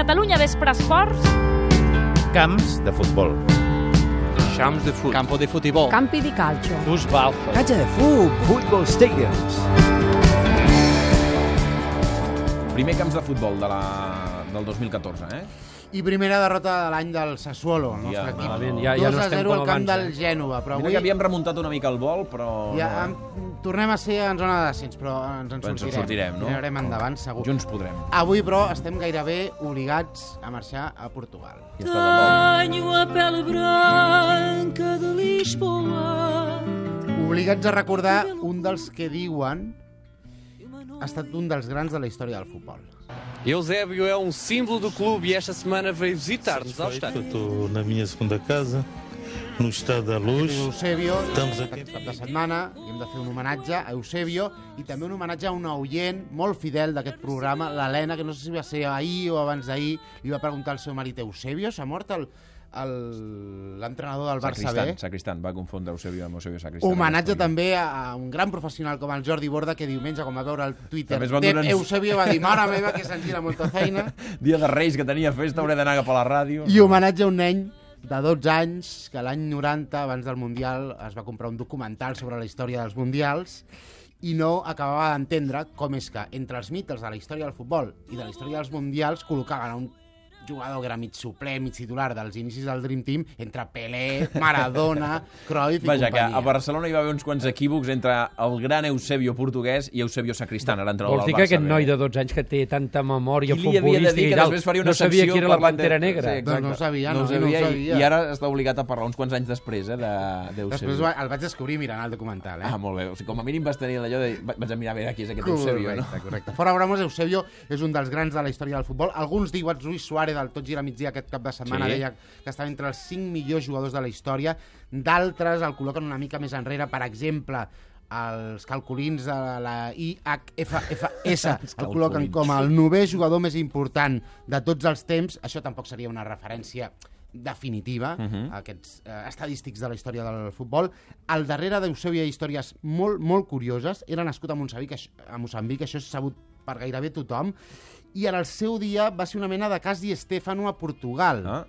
Catalunya Vespre Esports. Camps de futbol. Champs de fut. Campo de futebol. Campi di calcio. Fußball. Cancha de fut, football stadiums. Primer camps de futbol de la, del 2014, eh? I primera derrota de l'any del Sassuolo, el nostre Ja, equip. malament, ja- ja 2 no a estem 0 al camp del eh? Gènova, però Mira avui que havíem remuntat una mica el vol, però... ja, no. em, tornem a ser en zona de descens, però ens en Però ens en sortirem. sortirem, no? Anirem endavant, segur. Junts podrem. Avui, però, estem gairebé obligats a marxar a Portugal. Tenho a pele branca de Lisboa. Obligats a recordar un dels que diuen ha estat un dels grans de la història del futbol. Eusébio é um símbolo do clube e esta semana veio visitar-nos ao estádio. Estou na minha segunda casa, no Estado da Luz. Eusebio, Estamos aquí. aquest cap de setmana, i hem de fer un homenatge a Eusebio i també un homenatge a una oient molt fidel d'aquest programa, l'Helena, que no sé si va ser ahir o abans d'ahir, li va preguntar al seu marit, Eusebio, s'ha mort el- l'entrenador del Barça Sacristan, B? Sacristan, va confondre Eusebio amb Eusebio Sacristan. Homenatge també a un gran professional com el Jordi Borda, que diumenge, quan va veure el Twitter També es van de donar- Eusebio, va dir, mare meva, que se'n gira molta feina. Dia de Reis, que tenia festa, hauré d'anar cap a la ràdio. I homenatge a un nen de 12 anys que l'any 90, abans del Mundial, es va comprar un documental sobre la història dels Mundials i no acabava d'entendre com és que entre els mites de la història del futbol i de la història dels Mundials col·locaven un jugador que era mig supler, mig titular dels inicis del Dream Team, entre Pelé, Maradona, Cruyff i Vaja, que companyia. a Barcelona hi va haver uns quants equívocs entre el gran Eusebio portuguès i Eusebio Sacristan, ara entrenador Vols del dir que Barça. aquest noi de 12 anys que té tanta memòria Qui li havia de futbolística dir i que tal, després faria una no sabia qui era la de- Pantera Negra? Sí. Doncs no ho sabia, no, no, ho no ho sabia, i, sabia. i ara està obligat a parlar uns quants anys després eh, de- d'Eusebio. Després va- el vaig descobrir mirant el documental, eh? Ah, molt bé. O sigui, com a mínim vas tenir allò de... va- Vaig a mirar a veure qui és aquest Eusebio, no? Correcte, correcte. Fora Bramos, Eusebio és un dels grans de la història del futbol. Alguns diuen Luis Suárez, del Tot gira migdia aquest cap de setmana, Sí. deia que estava entre els 5 millors jugadors de la història. D'altres el col·loquen una mica més enrere, per exemple, els calculins de la IHFFS el col·loquen com el novè jugador més important de tots els temps. Això tampoc seria una referència definitiva, uh -huh. aquests eh, estadístics de la història del futbol. Al darrere d'Eusebio hi ha històries molt, molt curioses. Era nascut a Moçambic, a Moçambic, això és sabut per gairebé tothom, i en el seu dia va ser una mena de cas Di Stefano a Portugal. Ah,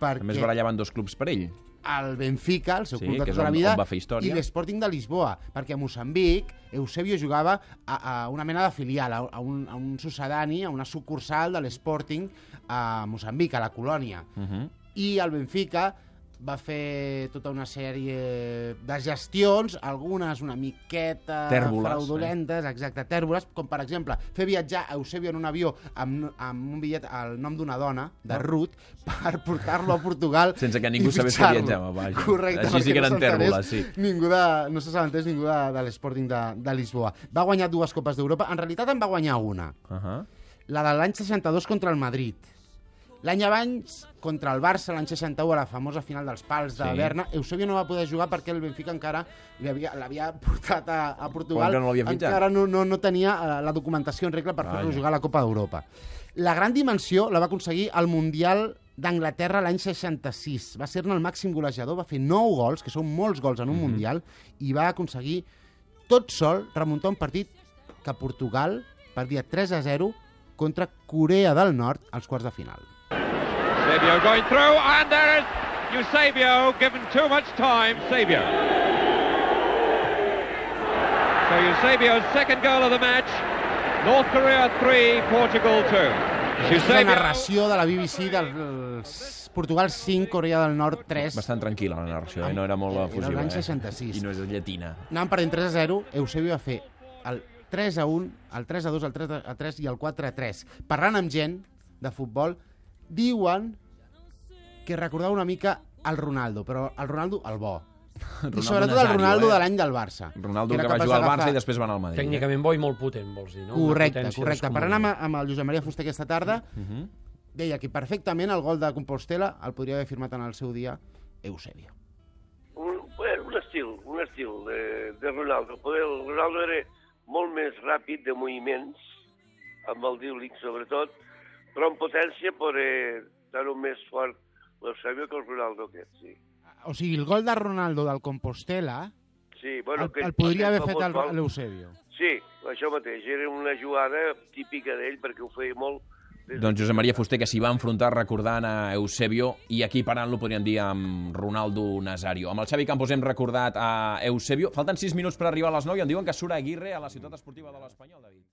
perquè a més barallaven dos clubs per ell. el Benfica, el seu Sí, club de tota la vida, va fer història. i l'Sporting de Lisboa, perquè a Moçambic Eusebio jugava a, a una mena de filial, a, a, un, a un sucedani, a una sucursal de l'Sporting a Moçambic, a la colònia. Uh -huh. I el Benfica va fer tota una sèrie de gestions, algunes una miqueta Tèrboles, fraudulentes, exacte, tèrboles, com per exemple fer viatjar a Eusebio en un avió amb, amb un bitllet al nom d'una dona, de Ah. Ruth, per portar-lo a Portugal Sense que ningú sabés que viatjava, vaja. Correcte, Així sí que eren s'entenés tèrboles, sí. Ningú de, no se s'aventés ningú de, de l'Sporting de, de Lisboa. Va guanyar dues Copes d'Europa, en realitat en va guanyar una, Uh -huh. la de l'any 62 contra el Madrid. L'any abans, contra el Barça, l'any 61, a la famosa final dels pals de Sí. Berna, Eusebio no va poder jugar perquè el Benfica encara l'havia portat a, a Portugal. Que no l'havia fitxat? Encara no, no, no tenia eh, la documentació en regla per fer-lo jugar a la Copa d'Europa. La gran dimensió la va aconseguir al Mundial d'Anglaterra l'any 66. Va ser-ne el màxim golejador, va fer 9 gols, que són molts gols en un Mundial, i va aconseguir tot sol remuntar un partit que Portugal perdia 3 a 0 contra Corea del Nord als quarts de final. Eusebio going through, and there is Eusebio given too much time. Eusebio. So Eusebio's second goal of the match. North Korea 3, Portugal 2. És la narració de la BBC dels Portugal 5, Corea del Nord 3. Bastant tranquil·la la narració, eh? no era molt Era efusiva. l'any eh? 66. I no és llatina. Anàvem perdent 3 a 0, Eusebio va fer el 3 a 1, el 3 a 2, el 3 a 3 i el 4 a 3. Parlant amb gent de futbol, diuen que recordava una mica el Ronaldo, però el Ronaldo, el bo. I sobretot el Ronaldo eh? de l'any del Barça. Ronaldo que, era va jugar al Barça i després va anar al Madrid. Tècnicament bo i molt potent, vols dir, no? Correcte, potència correcte. descomunal. Parlant amb, amb el Josep Maria Fuster aquesta tarda, Uh -huh. deia que perfectament el gol de Compostela el podria haver firmat en el seu dia Eusebio. un, bueno, un estil, un estil de, de Ronaldo. El Ronaldo era molt més ràpid de moviments, amb el díulic sobretot, però en potència poder estar més fort l'Eusebio que el Ronaldo aquest, sí. O sigui, el gol de Ronaldo del Compostela Sí, bueno, el, que el podria haver fet l'Eusebio. Sí, això mateix. Era una jugada típica d'ell perquè ho feia molt, Doncs Josep Maria Fuster, que s'hi va enfrontar recordant a Eusebio, i aquí parant-lo podríem dir amb Ronaldo Nazario. Amb el Xavi Campos hem recordat a Eusebio. Falten 6 minuts per arribar a les 9 i em diuen que surt Aguirre a la ciutat esportiva de l'Espanyol, David.